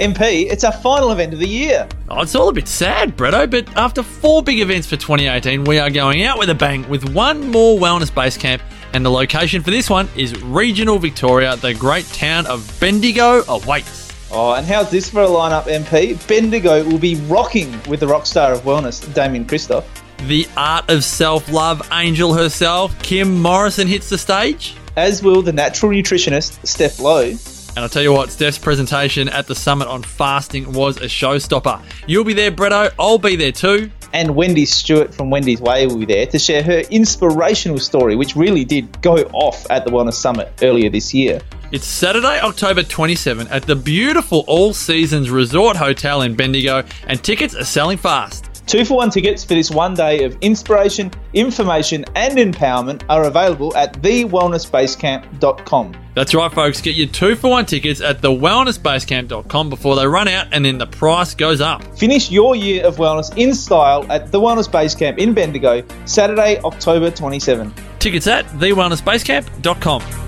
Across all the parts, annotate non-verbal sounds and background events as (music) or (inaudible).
MP, it's our final event of the year. Oh, it's all a bit sad, Bretto, but after four big events for 2018, we are going out with a bang with one more wellness base camp, and the location for this one is regional Victoria. The great town of Bendigo awaits. Oh, and how's this for a lineup, MP? Bendigo will be rocking with the rock star of wellness, Damian Kristof. The art of self love angel herself, Kim Morrison, hits the stage. As will the natural nutritionist, Steph Lowe. And I'll tell you what, Steph's presentation at the summit on fasting was a showstopper. You'll be there, Bretto. I'll be there too. And Wendy Stewart from Wendy's Way will be there to share her inspirational story, which really did go off at the Wellness Summit earlier this year. It's Saturday, October 27 at the beautiful All Seasons Resort Hotel in Bendigo, and tickets are selling fast. Two for one tickets for this one day of inspiration, information, and empowerment are available at thewellnessbasecamp.com. That's right, folks. Get your two for one tickets at thewellnessbasecamp.com before they run out and then the price goes up. Finish your year of wellness in style at the Wellness Base Camp in Bendigo, Saturday, October 27. Tickets at thewellnessbasecamp.com.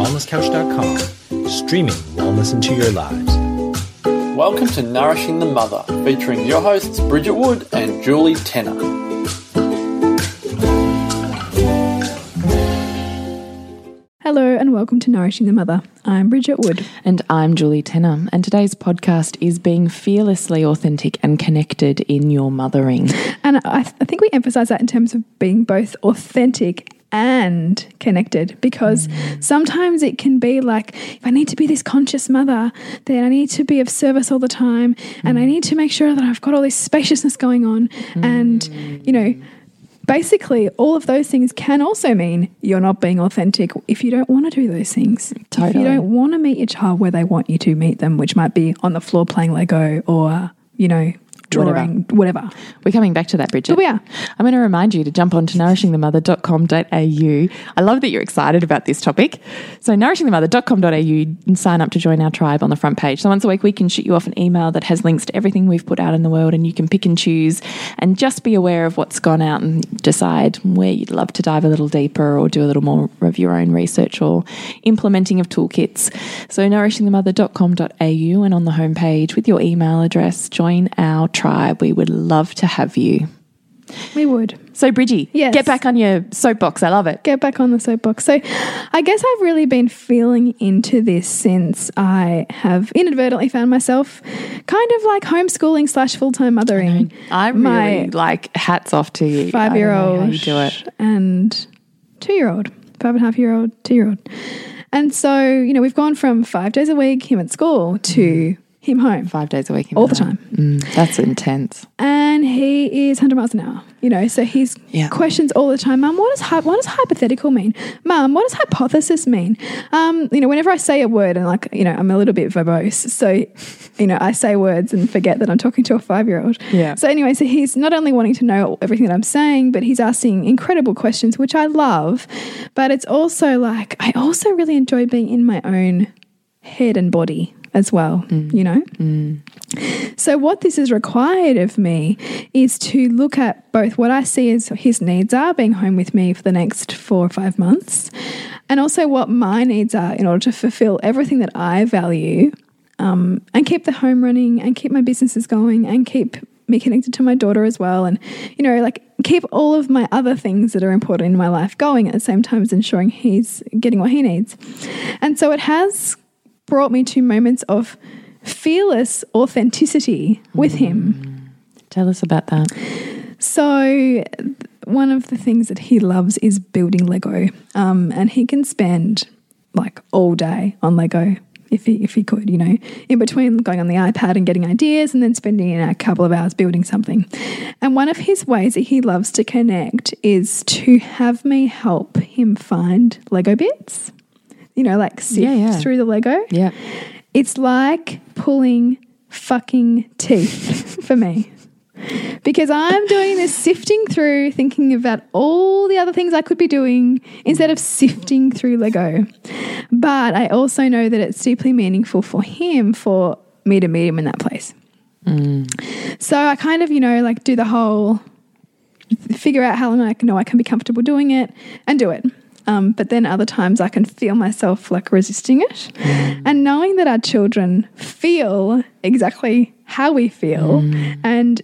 TheWellnessCouch.com, streaming wellness into your lives. Welcome to Nourishing the Mother, featuring your hosts Bridget Wood and Julie Tenner. Hello and welcome to Nourishing the Mother. I'm Bridget Wood. And I'm Julie Tenner. And today's podcast is being fearlessly authentic and connected in your mothering. And I, th- I think we emphasize that in terms of being both authentic and connected because sometimes it can be like if I need to be this conscious mother, then I need to be of service all the time and I need to make sure that I've got all this spaciousness going on. And, you know, basically all of those things can also mean you're not being authentic if you don't want to do those things. If you don't want to meet your child where they want you to meet them, which might be on the floor playing Lego or, you know. Drawing, whatever. We're coming back to that, Bridget. But we are. I'm going to remind you to jump on to nourishingthemother.com.au. I love that you're excited about this topic. So, nourishingthemother.com.au and sign up to join our tribe on the front page. So, once a week, we can shoot you off an email that has links to everything we've put out in the world, and you can pick and choose and just be aware of what's gone out and decide where you'd love to dive a little deeper or do a little more of your own research or implementing of toolkits. So, nourishingthemother.com.au and on the homepage with your email address, join our tribe. We would love to have you. We would. So, Bridgie, Yes. get back on your soapbox. I love it. get back on the soapbox. So, I guess I've really been feeling into this since I have inadvertently found myself kind of like homeschooling slash full time mothering. I really My like hats off to you. five year I old do it. and two year old, five and a half year old, two year old. And so, you know, we've gone from five days a week, him at school, to him home. Five days a week. All the home. Mm, that's intense. and he is 100 miles an hour. You know, so he's Yeah. questions all the time. Mum, what does what does hypothetical mean? Mum, what does hypothesis mean? Um, you know, whenever I say a word, and like, you know, I'm a little bit verbose, so you know, I say words and forget that I'm talking to a five year old. Yeah. So anyway, so he's not only wanting to know everything that I'm saying, but he's asking incredible questions, which I love. But it's also like I also really enjoy being in my own head and body as well. You know. So, what this has required of me is to look at both what I see as his needs are, being home with me for the next four or five months, and also what my needs are in order to fulfill everything that I value um, and keep the home running and keep my businesses going and keep me connected to my daughter as well. And, you know, like keep all of my other things that are important in my life going at the same time as ensuring he's getting what he needs. And so it has brought me to moments of fearless authenticity with him. Tell us about that. So, one of the things that he loves is building Lego, um, and he can spend like all day on Lego if he if he could, you know, in between going on the iPad and getting ideas, and then spending a couple of hours building something. And one of his ways that he loves to connect is to have me help him find Lego bits. You know, like sift Yeah, yeah. through the Lego. Yeah. It's like pulling fucking teeth for me. Because I'm doing this sifting through, thinking about all the other things I could be doing instead of sifting through Lego. But I also know that it's deeply meaningful for him for me to meet him in that place. Mm. So I kind of, you know, like do the whole figure out how long I can know I can be comfortable doing it and do it. Um, but then other times I can feel myself like resisting it. Mm. And knowing that our children feel exactly how we feel mm. and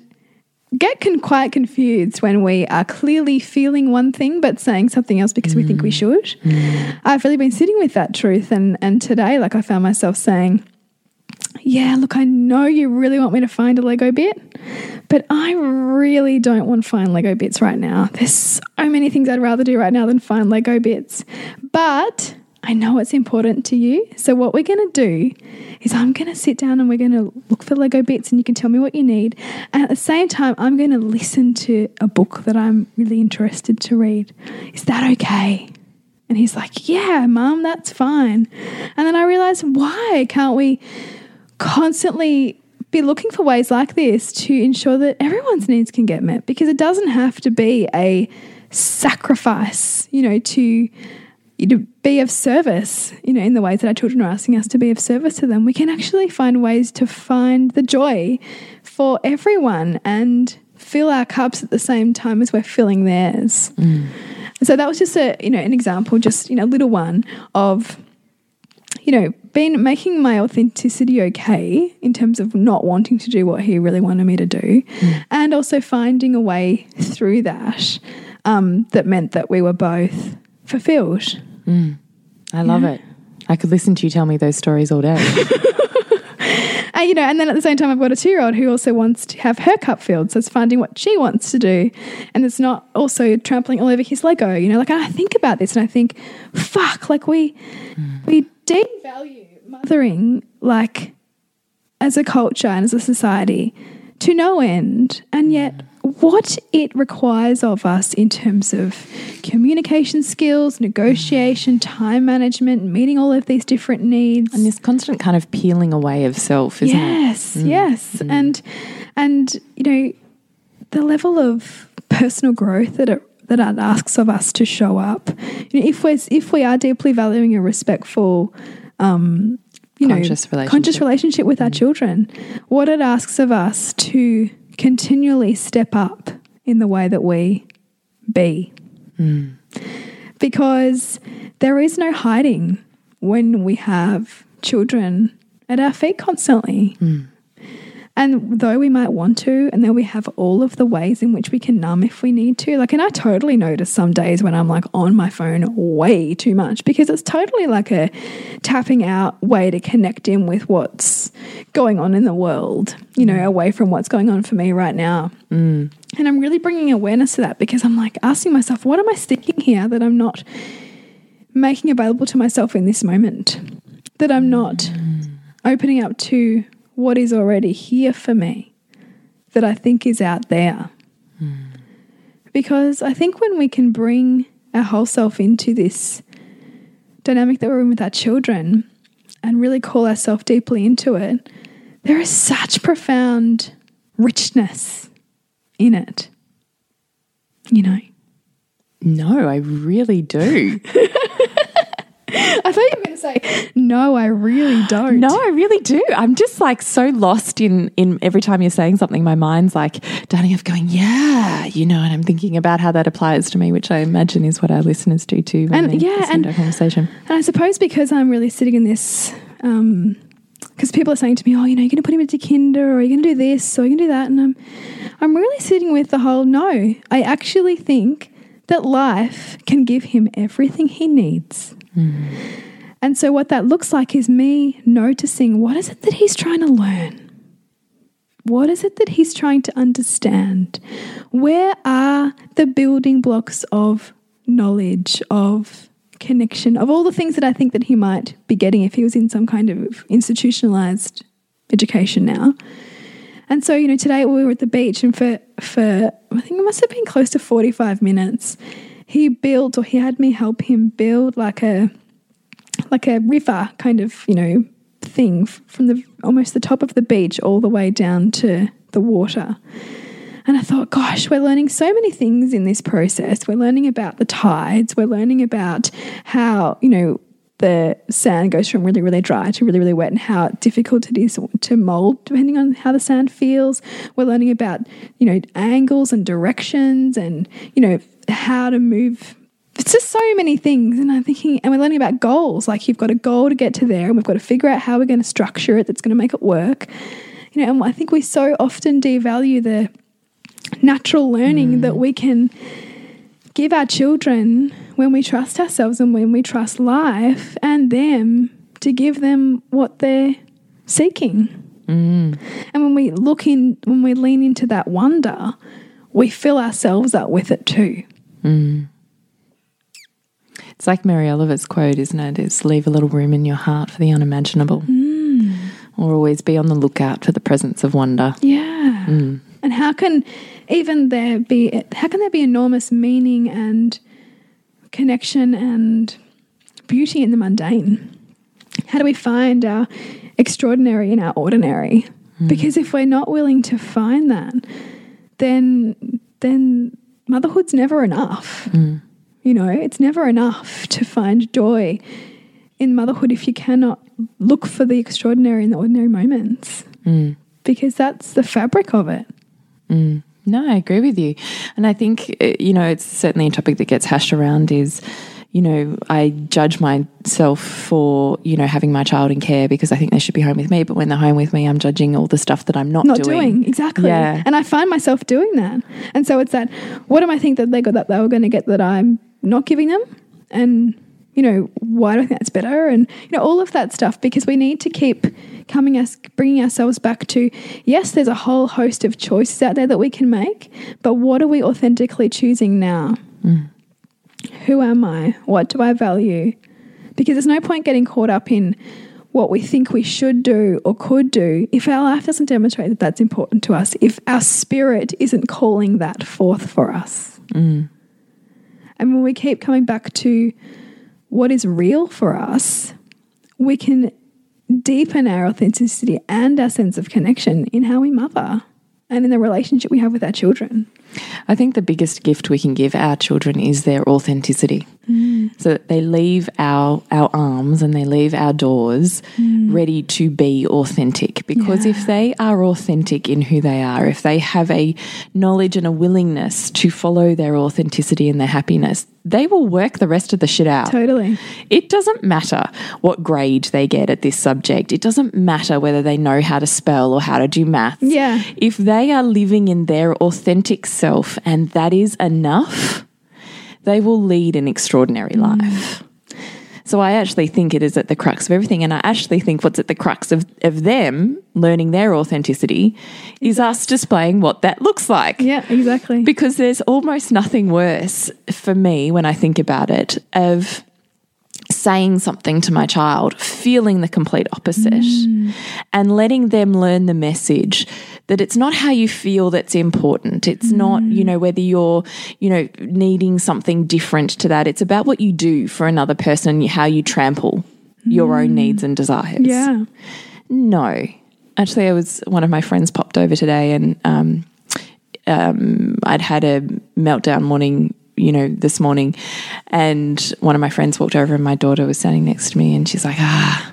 get con- quite confused when we are clearly feeling one thing but saying something else because we think we mm. should. I've really been sitting with that truth and and today like I found myself saying yeah, look, I know you really want me to find a Lego bit, but I really don't want to find Lego bits right now. There's so many things I'd rather do right now than find Lego bits. But I know it's important to you. So, what we're going to do is I'm going to sit down and we're going to look for Lego bits and you can tell me what you need. And at the same time, I'm going to listen to a book that I'm really interested to read. Is that okay? And he's like, Yeah, mom, that's fine. And then I realized, why can't we constantly be looking for ways like this to ensure that everyone's needs can get met? Because it doesn't have to be a sacrifice, you know, to to be of service, you know, in the ways that our children are asking us to be of service to them. We can actually find ways to find the joy for everyone and fill our cups at the same time as we're filling theirs. Mm. So that was just a you know an example, just you know, a little one of you know been making my authenticity okay in terms of not wanting to do what he really wanted me to do, hmm. and also finding a way through that um, that meant that we were both fulfilled. Hmm. I love it. I could listen to you tell me those stories all day. (laughs) And, you know, and then at the same time, I've got a two-year-old who also wants to have her cup filled. So it's finding what she wants to do, and it's not also trampling all over his Lego. You know, like I think about this and I think, fuck, like we hmm. we devalue mothering like as a culture and as a society to no end, and yet what it requires of us in terms of communication skills, negotiation, time management, meeting all of these different needs. and this constant kind of peeling away of self, isn't it? yes, mm. yes, mm. and and you know the level of personal growth that it that it asks of us to show up. You know, if we're if we are deeply valuing a respectful, um, you Conscious know, relationship. conscious relationship with our mm. children, what it asks of us to continually step up in the way that we be, mm. because there is no hiding when we have children at our feet constantly. Mm. And though we might want to, and then we have all of the ways in which we can numb if we need to. Like, and I totally notice some days when I'm like on my phone way too much because it's totally like a tapping out way to connect in with what's going on in the world, you know, mm. away from what's going on for me right now. Mm. And I'm really bringing awareness to that because I'm like asking myself, what am I sticking here that I'm not making available to myself in this moment? That I'm not mm. opening up to what is already here for me that I think is out there. Because I think when we can bring our whole self into this dynamic that we're in with our children and really call ourselves deeply into it, there is such profound richness in it. You know? No, I really do. (laughs) I thought you were going to say, no, I really don't. No, I really do. I'm just like so lost in in every time you're saying something, my mind's like darting off going, yeah, you know, and I'm thinking about how that applies to me, which I imagine is what our listeners do too. When And- they yeah, listen and- to our conversation. And I suppose because I'm really sitting in this, um, because people are saying to me, "Oh, you know, you're going to put him into kinder, or you're going to do this, or you're going to do that," and I'm, I'm really sitting with the whole. No, I actually think that life can give him everything he needs. Mm. And so, what that looks like is me noticing what is it that he's trying to learn. What is it that he's trying to understand? Where are the building blocks of knowledge, of connection, of all the things that I think that he might be getting if he was in some kind of institutionalized education now? And so, you know, today we were at the beach and for for I think it must have been close to 45 minutes, he built or he had me help him build like a like a river kind of, you know, thing from the almost the top of the beach all the way down to the water. And I thought, gosh, we're learning so many things in this process. We're learning about the tides. We're learning about how, you know, the sand goes from really, really dry to really, really wet and how difficult it is to mold depending on how the sand feels. We're learning about, you know, angles and directions and, you know, how to move it's just so many things. And I'm thinking, and we're learning about goals. Like you've got a goal to get to there, and we've got to figure out how we're going to structure it that's going to make it work. You know, and I think we so often devalue the natural learning mm. that we can give our children when we trust ourselves and when we trust life and them to give them what they're seeking. Mm. And when we look in, when we lean into that wonder, we fill ourselves up with it too. Mm. It's like Mary Oliver's quote, isn't it? Is leave a little room in your heart for the unimaginable. Mm. Or always be on the lookout for the presence of wonder. Yeah. And how can even there be how can there be enormous meaning and connection and beauty in the mundane? How do we find our extraordinary in our ordinary? Hmm. Because if we're not willing to find that, then then motherhood's never enough. Hmm. You know, it's never enough to find joy in motherhood if you cannot look for the extraordinary in the ordinary moments. Hmm. Because that's the fabric of it. No, I agree with you. And I think, uh, you know, it's certainly a topic that gets hashed around is, you know, I judge myself for, you know, having my child in care because I think they should be home with me. But when they're home with me, I'm judging all the stuff that I'm not, not doing. exactly. Yeah. And I find myself doing that. And so it's that what do I think that they got that they were going to get that I'm not giving them? And you know, why do I think that's better? And you know, all of that stuff because we need to keep coming us bringing ourselves back to yes, there's a whole host of choices out there that we can make, but what are we authentically choosing now? Mm. Who am I? What do I value? Because there's no point getting caught up in what we think we should do or could do if our life doesn't demonstrate that that's important to us, if our spirit isn't calling that forth for us. Mm. And when we keep coming back to what is real for us, we can deepen our authenticity and our sense of connection in how we mother and in the relationship we have with our children. I think the biggest gift we can give our children is their authenticity. Mm. So that they leave our our arms and they leave our doors mm. ready to be authentic. Because if they are authentic in who they are, if they have a knowledge and a willingness to follow their authenticity and their happiness, they will work the rest of the shit out. Totally. It doesn't matter what grade they get at this subject. It doesn't matter whether they know how to spell or how to do maths. Yeah. If they are living in their authentic self and that is enough, they will lead an extraordinary mm. life. So I actually think it is at the crux of everything. And I actually think what's at the crux of, of them learning their authenticity is us displaying what that looks like. Yeah, exactly. Because there's almost nothing worse for me when I think about it of saying something to my child, feeling the complete opposite, mm. and letting them learn the message that it's not how you feel that's important. It's not, you know, whether you're, you know, needing something different to that. It's about what you do for another person, and how you trample your own needs and desires. yeah. No. Actually, I was one of my friends popped over today, and um, um, I'd had a meltdown morning. You know, this morning, and one of my friends walked over, and my daughter was standing next to me, and she's like, "Ah,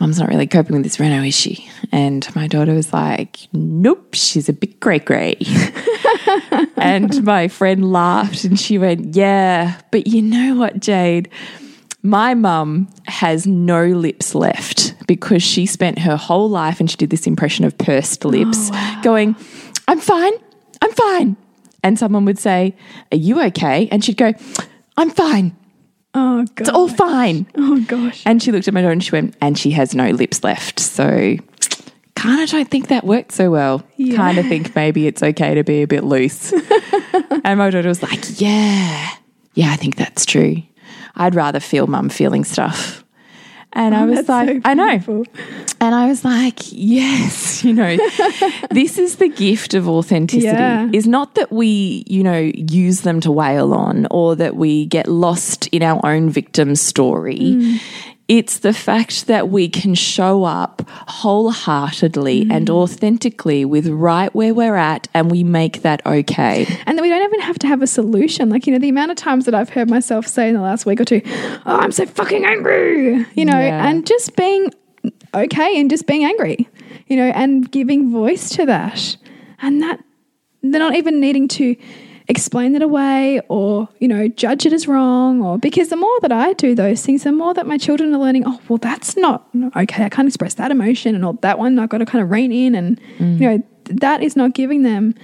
Mum's not really coping with this Reno, is she?" And my daughter was like, "Nope, she's a bit grey grey." (laughs) and my friend laughed, and she went, "Yeah, but you know what, Jade." My mum has no lips left because she spent her whole life and she did this impression of pursed oh, lips, going, I'm fine, I'm fine. And someone would say, Are you okay? And she'd go, I'm fine, Oh god. it's all fine. Oh gosh. And she looked at my daughter and she went, And she has no lips left. So kind of don't think that worked so well. Yeah. Kind of think maybe it's okay to be a bit loose. (laughs) and my daughter was like, Yeah, yeah, I think that's true. I'd rather feel mum feeling stuff. And I was Oh, like, so I know. And I was like, yes, (laughs) you know, (laughs) this is the gift of authenticity. Yeah. Is not that we, you know, use them to wail on or that we get lost in our own victim story. Mm. It's the fact that we can show up wholeheartedly Mm. and authentically with right where we're at and we make that okay. And that we don't even have to have a solution. Like, you know, the amount of times that I've heard myself say in the last week or two, oh, I'm so fucking angry, you know, Yeah. and just being okay and just being angry, you know, and giving voice to that. And that they're not even needing to explain it away or, you know, judge it as wrong or because the more that I do those things, the more that my children are learning, oh, well, that's not okay. I can't express that emotion and all that one. I've got to kind of rein in and, you mm. know, that is not giving them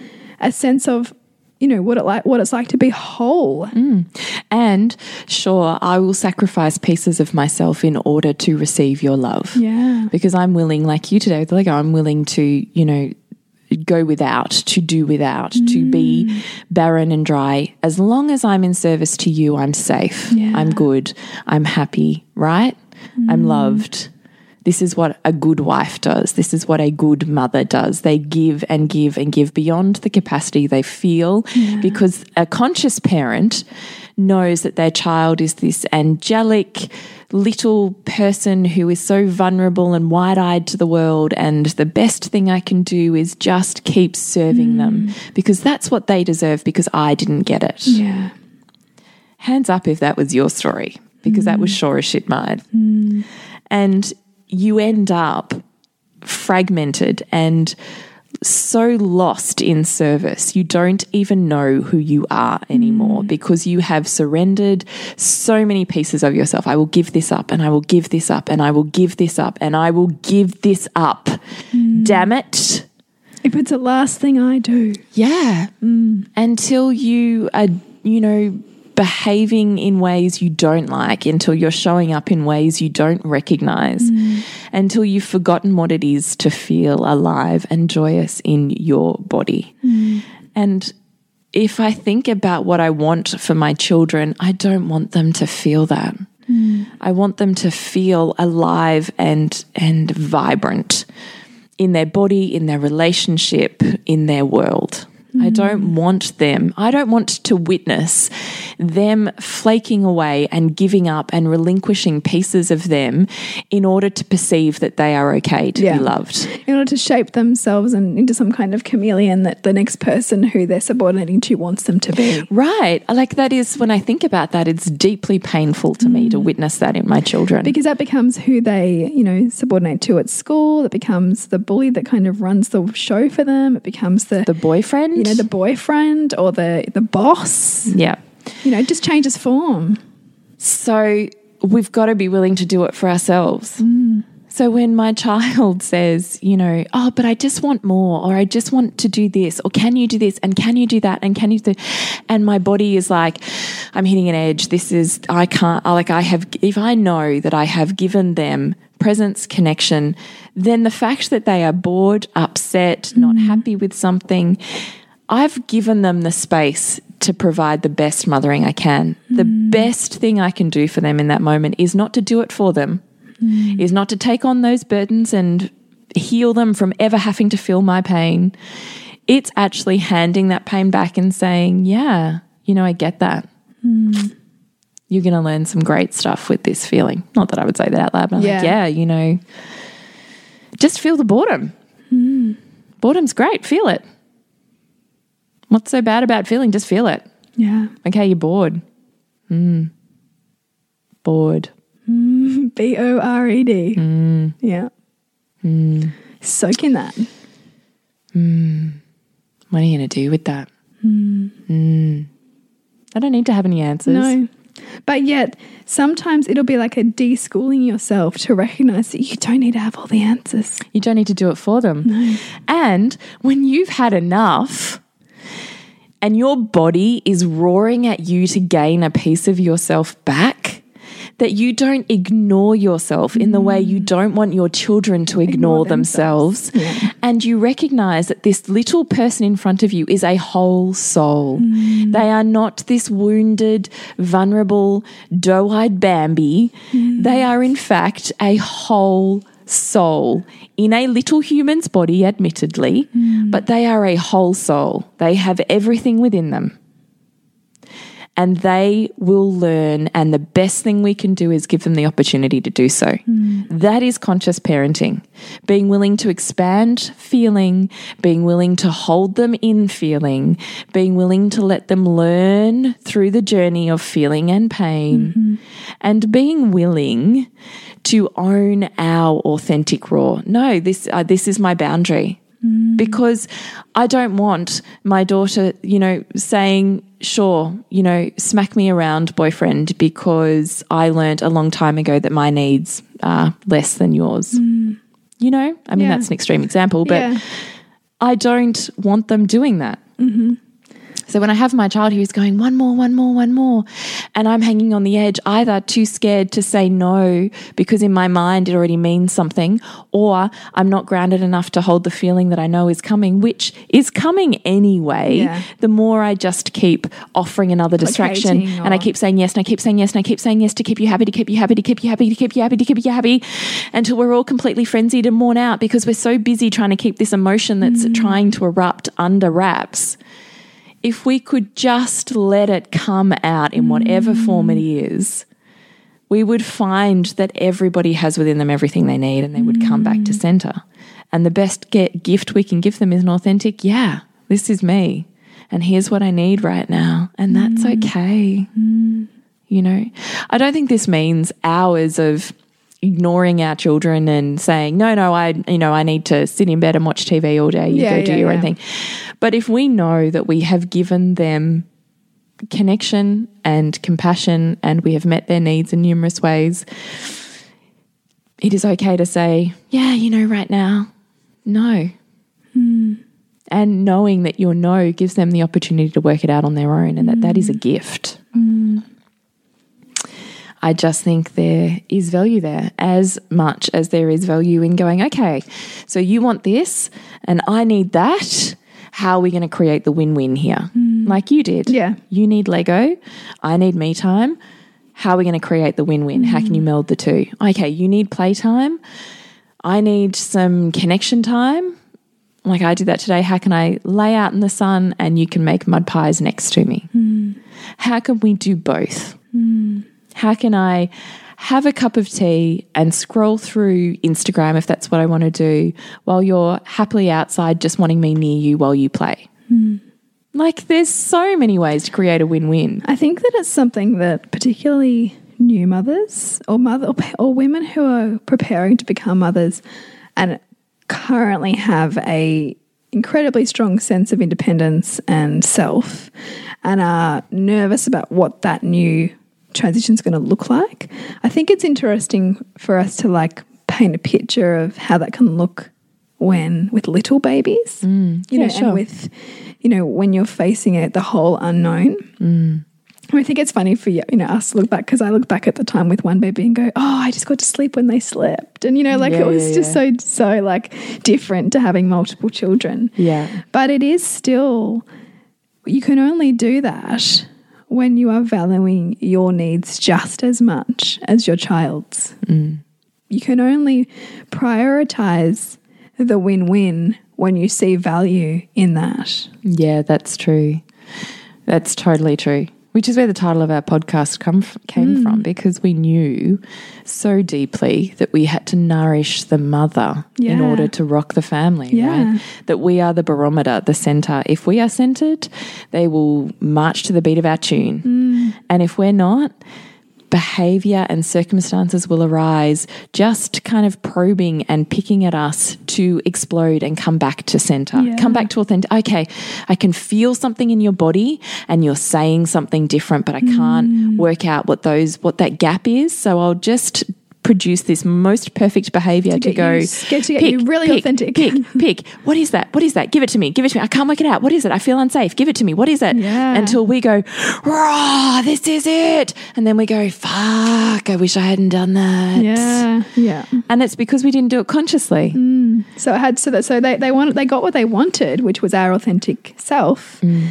a sense of, you know, what it like what it's like to be whole. Mm. And sure, I will sacrifice pieces of myself in order to receive your love. Yeah. Because I'm willing, like you today like oh, I'm willing to, you know, go without, to do without, to mm. be barren and dry. As long as I'm in service to you, I'm safe. Yeah. I'm good. I'm happy, right? I'm mm. loved. This is what a good wife does. This is what a good mother does. They give and give and give beyond the capacity they feel because a conscious parent knows that their child is this angelic little person who is so vulnerable and wide eyed to the world. And the best thing I can do is just keep serving them mm. because that's what they deserve because I didn't get it. Yeah. Hands up if that was your story, because that was mm. sure as shit mine. Mm. And you end up fragmented and so lost in service. You don't even know who you are anymore mm. because you have surrendered so many pieces of yourself. I will give this up and I will give this up and I will give this up and I will give this up. Mm. Damn it. If it's the last thing I do. Yeah. Mm. Until you are, you know, behaving in ways you don't like, until you're showing up in ways you don't recognize, until you've forgotten what it is to feel alive and joyous in your body. And if I think about what I want for my children, I don't want them to feel that. I want them to feel alive and and vibrant in their body, in their relationship, in their world. I don't want them, I don't want to witness them flaking away and giving up and relinquishing pieces of them in order to perceive that they are okay to Yeah. be loved. in order to shape themselves and into some kind of chameleon that the next person who they're subordinating to wants them to be. Right. Like that is, when I think about that, it's deeply painful to me to mm. witness that in my children. Because that becomes who they, you know, subordinate to at school. It becomes the bully that kind of runs the show for them. It becomes the, the boyfriend? you know, the boyfriend or the the boss. yeah. You know, it just changes form. So we've got to be willing to do it for ourselves. Mm. So when my (laughs) child says, you know, oh, but I just want more, or I just want to do this, or can you do this, and can you do that, and can you do, and my body is like, I'm hitting an edge. This is, I can't, like, I have, if I know that I have given them presence, connection, then the fact that they are bored, upset, not mm. happy with something, I've given them the space to provide the best mothering I can. The mm. best thing I can do for them in that moment is not to do it for them, mm. is not to take on those burdens and heal them from ever having to feel my pain. It's actually handing that pain back and saying, Yeah, you know, I get that. Mm. You're going to learn some great stuff with this feeling. Not that I would say that out loud, but I'm like, Yeah. yeah, you know, just feel the boredom. Boredom's great. Feel it. What's so bad about feeling? Just feel it. Yeah. Okay, you're bored. Hmm. Mm. Bored. B O R E D. Hmm. Yeah. Hmm. Soak in that. What are you going to do with that? Mm. I don't need to have any answers. No. But yet, sometimes it'll be like a deschooling yourself to recognize that you don't need to have all the answers. You don't need to do it for them. No. And when you've had enough and your body is roaring at you to gain a piece of yourself back, that you don't ignore yourself in the mm-hmm. way you don't want your children to ignore, themselves. And you recognize that this little person in front of you is a whole soul. Mm. They are not this wounded, vulnerable, doe eyed Bambi. Mm. They are, in fact, a whole soul in a little human's body, admittedly, hmm. but they are a whole soul. They have everything within them. And they will learn, and the best thing we can do is give them the opportunity to do so. That is conscious parenting. Being willing to expand feeling, being willing to hold them in feeling, being willing to let them learn through the journey of feeling and pain, and being willing to own our authentic raw. No, this uh, this is my boundary. Mm. Because I don't want my daughter, you know, saying, sure, you know, smack me around, boyfriend, because I learned a long time ago that my needs are less than yours. Mm. You know, I mean, Yeah. that's an extreme example, but yeah. I don't want them doing that. Mm-hmm. So when I have my child who's going, one more, one more, one more, and I'm hanging on the edge, either too scared to say no because in my mind it already means something, or I'm not grounded enough to hold the feeling that I know is coming, which is coming anyway. Yeah. The more I just keep offering another distraction Placating and I keep saying yes and I keep saying yes and I keep saying yes to keep you happy, to keep you happy, to keep you happy, to keep you happy, to keep you happy, until we're all completely frenzied and worn out because we're so busy trying to keep this emotion that's mm. trying to erupt under wraps if we could just let it come out in whatever form it is, we would find that everybody has within them everything they need and they would come back to center. And the best get, gift we can give them is an authentic, yeah, this is me. And here's what I need right now. And that's mm. okay. Mm. You know, I don't think this means hours of ignoring our children and saying, no, no, I, you know, I need to sit in bed and watch TV all day. You Yeah, go do yeah, your own thing. But if we know that we have given them connection and compassion and we have met their needs in numerous ways, it is okay to say, yeah, you know, right now, no. Hmm. And knowing that your no gives them the opportunity to work it out on their own and that that is a gift. Hmm. I just think there is value there as much as there is value in going, okay, so you want this and I need that. How are we going to create the win win here? Hmm. Like you did. Yeah. You need Lego. I need me time. How are we going to create the win win? How can you hmm. meld the two? Okay, you need playtime. I need some connection time. Like I did that today. How can I lay out in the sun and you can make mud pies next to me? Hmm. How can we do both? How can I have a cup of tea and scroll through Instagram if that's what I want to do while you're happily outside just wanting me near you while you play? Hmm. Like there's so many ways to create a win-win. I think that it's something that particularly new mothers or mother or, or women who are preparing to become mothers and currently have a incredibly strong sense of independence and self and are nervous about what that new transition is going to look like. I think it's interesting for us to like paint a picture of how that can look when with little babies, mm. you yeah, know, sure. and with you know when you're facing it the whole unknown. Mm. I think it's funny for you, you know, us to look back because I look back at the time with one baby and go, "Oh, I just got to sleep when they slept," and you know, like Yeah, it was yeah, just so so like different to having multiple children. Yeah. But it is still, you can only do that when you are valuing your needs just as much as your child's. Mm. You can only prioritize the win win when you see value in that. Yeah, that's true. That's totally true. Which is where the title of our podcast come came from mm. because we knew so deeply that we had to nourish the mother in order to rock the family, Yeah. right? That we are the barometer, the center. If we are centered, they will march to the beat of our tune. Mm. And if we're not, behavior and circumstances will arise, just kind of probing and picking at us to explode and come back to center. Yeah. Come back to authentic. Okay, I can feel something in your body and you're saying something different, but I can't mm. work out what those what that gap is. So I'll just produce this most perfect behavior to, get go you- get to get you really authentic. Pick, pick. What is that? What is that? Give it to me. Give it to me. I can't work it out. What is it? I feel unsafe. Give it to me. What is it? Yeah. Until we go, raw, this is it. And then we go, fuck, I wish I hadn't done that. Yeah, yeah. And it's because we didn't do it consciously. Mm. So it had so that so they they wanted they got what they wanted, which was our authentic self, mm.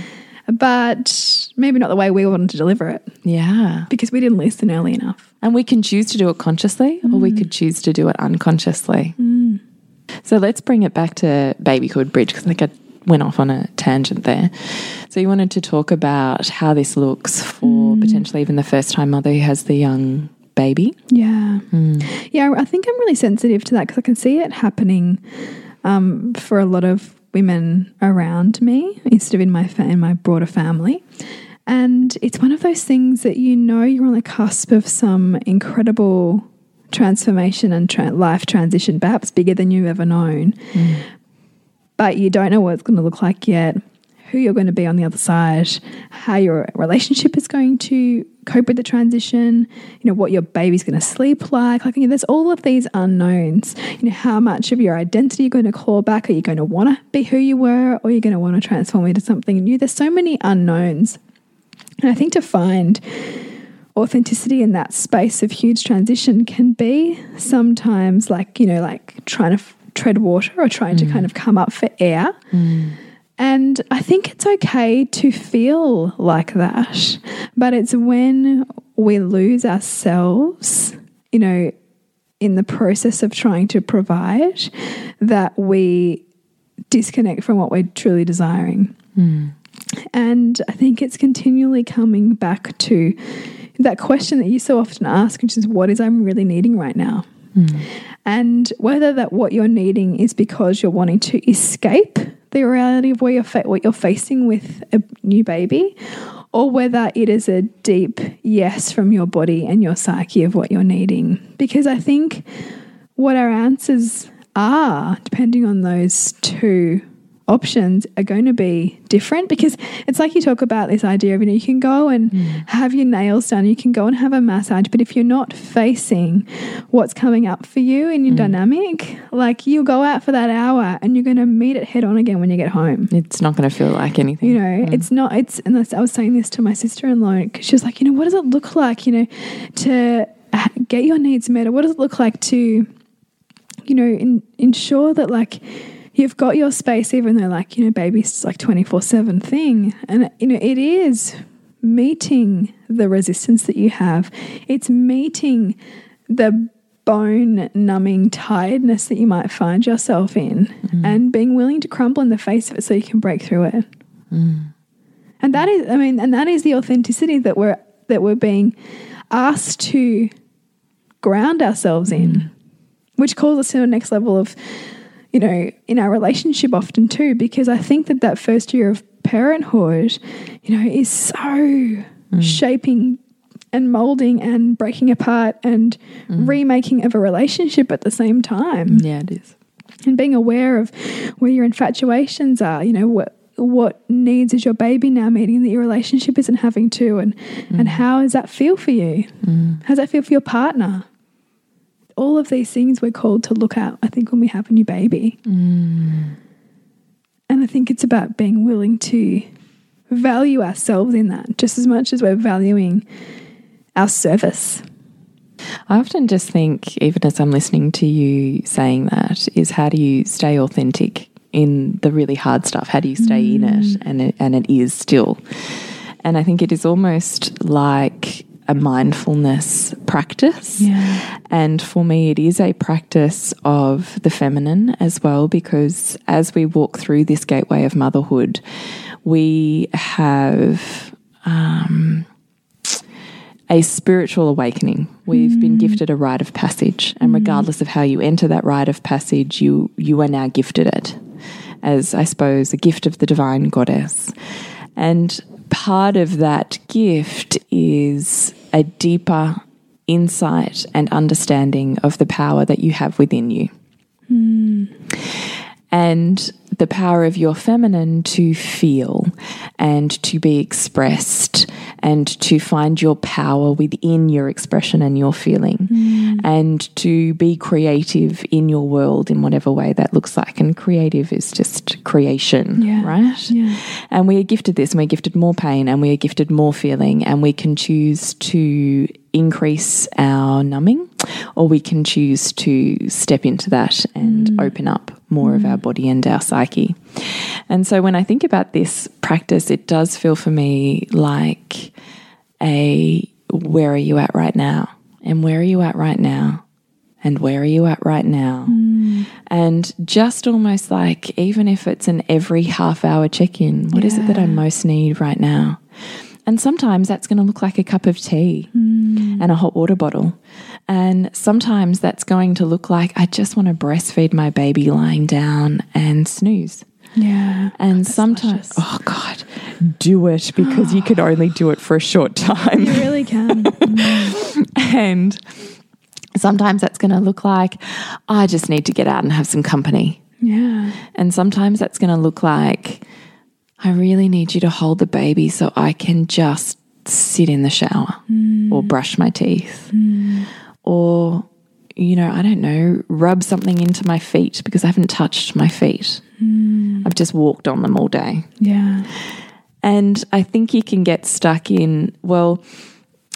But maybe not the way we wanted to deliver it Yeah. because we didn't listen early enough. And we can choose to do it consciously or we mm. could choose to do it unconsciously. Mm. So let's bring it back to babyhood bridge because I think I went off on a tangent there. So you wanted to talk about how this looks for mm. potentially even the first time mother who has the young baby. Yeah, hmm. yeah. I think I'm really sensitive to that because I can see it happening um, for a lot of women around me, instead of in my in my broader family. And it's one of those things that you know you're on the cusp of some incredible transformation and tra- life transition, perhaps bigger than you've ever known. Mm. but you don't know what it's going to look like yet, who you're going to be on the other side, how your relationship is going to cope with the transition, you know, what your baby's going to sleep like. Like, you know, there's all of these unknowns. You know, how much of your identity you're going to claw back? Are you going to want to be who you were or you're you going to want to transform into something new? There's so many unknowns. And I think to find authenticity in that space of huge transition can be sometimes like, you know, like trying to tread water or trying to mm. kind of come up for air. Mm. And I think it's okay to feel like that. But it's when we lose ourselves, you know, in the process of trying to provide that we disconnect from what we're truly desiring. Hmm. And I think it's continually coming back to that question that you so often ask, which is, what is I'm really needing right now? Hmm. And whether that what you're needing is because you're wanting to escape the reality of what you're facing with a new baby, or whether it is a deep yes from your body and your psyche of what you're needing. Because I think what our answers are, depending on those two options, are going to be different. Because it's like you talk about this idea of, you know, you can go and hmm. have your nails done, you can go and have a massage, but if you're not facing what's coming up for you in your hmm. dynamic, like you'll go out for that hour and you're going to meet it head on again when you get home It's not going to feel like anything. you know hmm. it's not it's that's- i was saying this to my sister-in-law because she was like you know what does it look like you know to get your needs met or what does it look like to you know in, ensure that like you've got your space even though like you know baby's like 24-7 thing. And you know it is meeting the resistance that you have. It's meeting the bone numbing tiredness that you might find yourself in mm. and being willing to crumble in the face of it so you can break through it. Mm. And that is i mean and that is the authenticity that we're that we're being asked to ground ourselves in mm. which calls us to the next level of you know in our relationship often too because i think that that first year of parenthood you know is so mm. shaping and molding and breaking apart and mm. remaking of a relationship at the same time. Yeah, it is. and being aware of where your infatuations are you know what what needs is your baby now meeting that your relationship isn't having to and and mm. how does that feel for you? How does that feel for your partner all of these things we're called to look at i think when we have a new baby mm. and i think it's about being willing to value ourselves in that just as much as we're valuing our service I often just think, even as I'm listening to you saying that, is how do you stay authentic in the really hard stuff? How do you stay in it? Mm. And it, and it is still. And I think it is almost like a mindfulness practice. Yeah. And for me, it is a practice of the feminine as well, because as we walk through this gateway of motherhood, we have um, a spiritual awakening. We've been gifted a rite of passage, and regardless of how you enter that rite of passage, you you are now gifted it as I suppose a gift of the divine goddess. And part of that gift is a deeper insight and understanding of the power that you have within you. Hmm. And the power of your feminine to feel and to be expressed and to find your power within your expression and your feeling mm. and to be creative in your world in whatever way that looks like. And creative is just creation, Yeah. right? Yeah. And we are gifted this, and we're gifted more pain, and we are gifted more feeling, and we can choose to increase our numbing, or we can choose to step into that and mm. open up more of our mm. body and our psyche. And so when I think about this practice, it does feel for me like a where are you at right now? And where are you at right now? And where are you at right now? Hmm. And just almost like, even if it's an every half hour check in, what is it that I most need right now? And sometimes that's going to look like a cup of tea hmm. and a hot water bottle. And sometimes that's going to look like, I just want to breastfeed my baby lying down and snooze. Yeah. And sometimes, oh God, do it because you can only do it for a short time. You really can. (laughs) Mm. And sometimes that's going to look like I just need to get out and have some company Yeah. And sometimes that's going to look like, I really need you to hold the baby so I can just sit in the shower mm. or brush my teeth. Mm. Or, you know, I don't know, rub something into my feet because I haven't touched my feet. Hmm. I've just walked on them all day. Yeah. And I think you can get stuck in, well,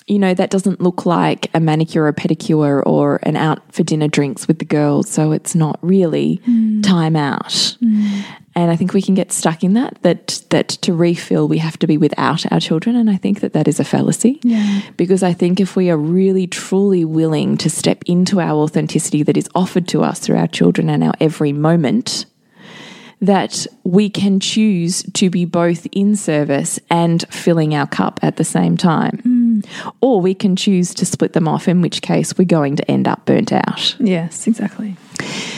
you know, that doesn't look like a manicure or pedicure or an out for dinner drinks with the girls. So it's not really hmm. time out. Hmm. And I think we can get stuck in that, that, that to refill, we have to be without our children. And I think that that is a fallacy. Yeah. Because I think if we are really truly willing to step into our authenticity that is offered to us through our children and our every moment, that we can choose to be both in service and filling our cup at the same time. Mm. Or we can choose to split them off, in which case we're going to end up burnt out. Yes, exactly.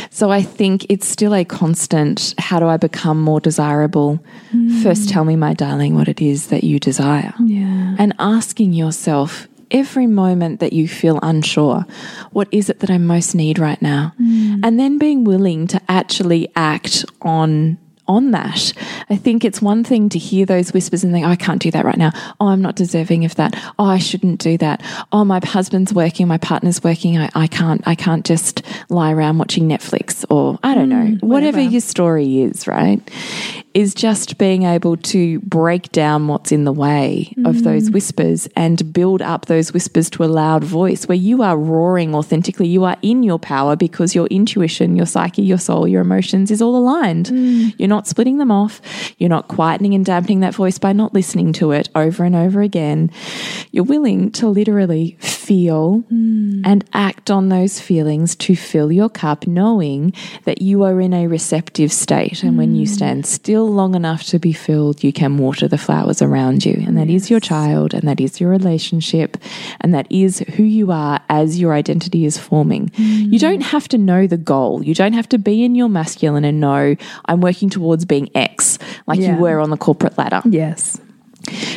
So I think it's still a constant how do I become more desirable? Mm. First, tell me, my darling, what it is that you desire. Yeah. And asking yourself every moment that you feel unsure, what is it that I most need right now? Mm. And then being willing to actually act on on that. I think it's one thing to hear those whispers and think, oh, I can't do that right now. Oh, I'm not deserving of that. Oh, I shouldn't do that. Oh, my husband's working, my partner's working. I, I can't I can't just lie around watching Netflix or I don't know, mm, whatever whatever. your story is, right? Is just being able to break down what's in the way of those mm. whispers and build up those whispers to a loud voice where you are roaring authentically. You are in your power because your intuition, your psyche, your soul, your emotions is all aligned. Mm. You're not splitting them off. You're not quietening and dampening that voice by not listening to it over and over again. You're willing to literally feel hmm. and act on those feelings to fill your cup, knowing that you are in a receptive state. And when you hmm. stand still long enough to be filled, you can water the flowers around you. And that is your child, and that is your relationship, and that is who you are as your identity is forming. You hmm. don't have to know the goal. You don't have to be in your masculine and know I'm working towards being X, like Yeah. you were on the corporate ladder. Yes.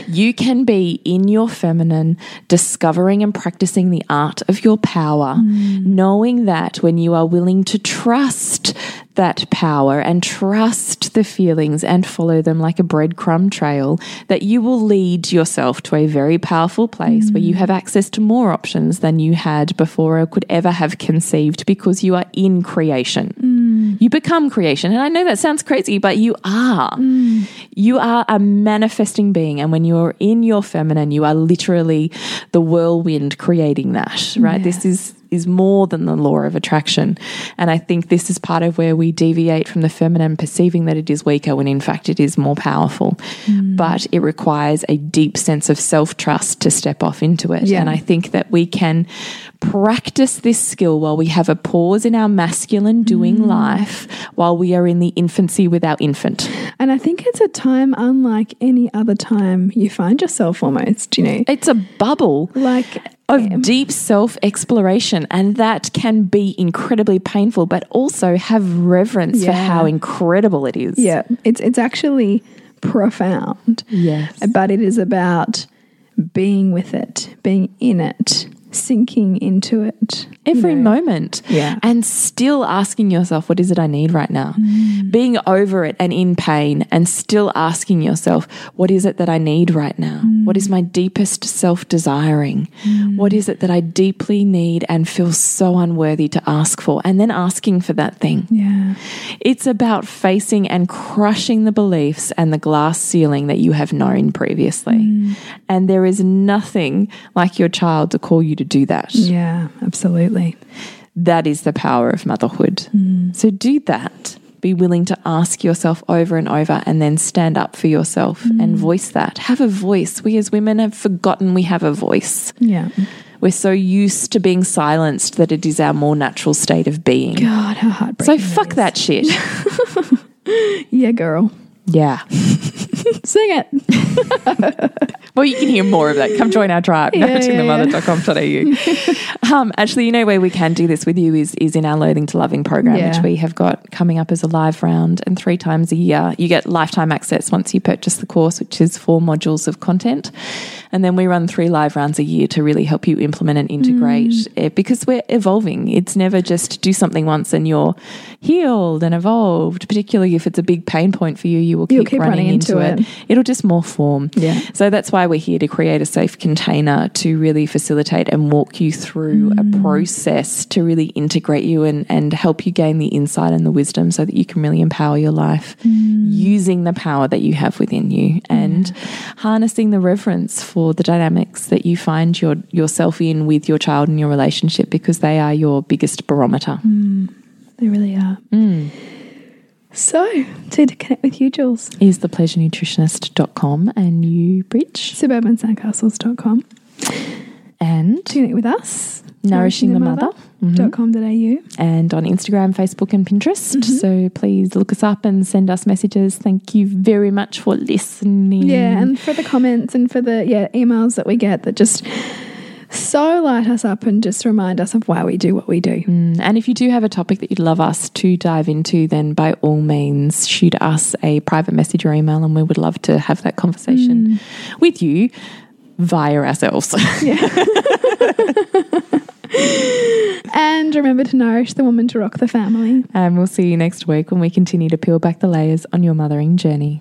You can be in your feminine, discovering and practicing the art of your power, mm. knowing that when you are willing to trust that power and trust the feelings and follow them like a breadcrumb trail, that you will lead yourself to a very powerful place where you mm. have access to more options than you had before or could ever have conceived because you are in creation. Mm. Mm. You become creation. And I know that sounds crazy, but you are. Mm. You are a manifesting being. And when you're in your feminine, you are literally the whirlwind creating that, right? This is is more than the law of attraction. And I think this is part of where we deviate from the feminine, perceiving that it is weaker when in fact it is more powerful. Mm. But it requires a deep sense of self trust to step off into it. Yeah. And I think that we can practice this skill while we have a pause in our masculine doing mm. life while we are in the infancy with our infant. And I think it's a time unlike any other time you find yourself almost, you know. It's a bubble Like of um, deep self exploration, and that can be incredibly painful, but also have reverence for how incredible it is. yeah, it's it's actually profound. Yes. But it is about being with it, being in it, sinking into it. you Every know. moment. Yeah. And still asking yourself, what is it I need right now? Mm. Being over it and in pain, and still asking yourself, what is it that I need right now? Mm. What is my deepest self desiring? Mm. What is it that I deeply need and feel so unworthy to ask for? And then asking for that thing. Yeah. It's about facing and crushing the beliefs and the glass ceiling that you have known previously. And there is nothing like your child to call you to do that. Yeah, absolutely. That is the power of motherhood. Mm. So do that. Be willing to ask yourself over and over and then stand up for yourself and mm. voice that. Have a voice. We as women have forgotten we have a voice. Yeah. We're so used to being silenced that it is our more natural state of being. God, how heartbreaking. So fuck that shit. (laughs) Yeah, girl. yeah. (laughs) Sing it. (laughs) Well, you can hear more of that. Come join our tribe, Yeah, yeah, nourishingthemother.com.au. um, actually, you know where we can do this with you is, is in our Loathing to Loving program, Yeah. which we have got coming up as a live round. And three times a year, you get lifetime access once you purchase the course, which is four modules of content. And then we run three live rounds a year to really help you implement and integrate Mm. it because we're evolving. It's never just do something once and you're healed and evolved, particularly if it's a big pain point for you, you will keep, keep running, running into, into it. it. It'll just more form. Yeah. So that's why we're here to create a safe container to really facilitate and walk you through Mm. a process to really integrate you and, and help you gain the insight and the wisdom so that you can really empower your life Mm. using the power that you have within you and harnessing the reverence for the dynamics that you find your, yourself in with your child and your relationship because they are your biggest barometer. They really are. So, to connect with you, Jules, Is thepleasurenutritionist.com and you, Bridge, suburbansandcastles.com. and To connect with us, Nourishing the Mother. Dot com dot au. and on Instagram, Facebook, and Pinterest. Mm-hmm. So please look us up and send us messages. Thank you very much for listening. Yeah, and for the comments and for the yeah emails that we get that just so light us up and just remind us of why we do what we do. Mm, And if you do have a topic that you'd love us to dive into, then by all means, shoot us a private message or email, and we would love to have that conversation with you via ourselves. (laughs) And remember to nourish the woman to rock the family. and we'll see you next week when we continue to peel back the layers on your mothering journey.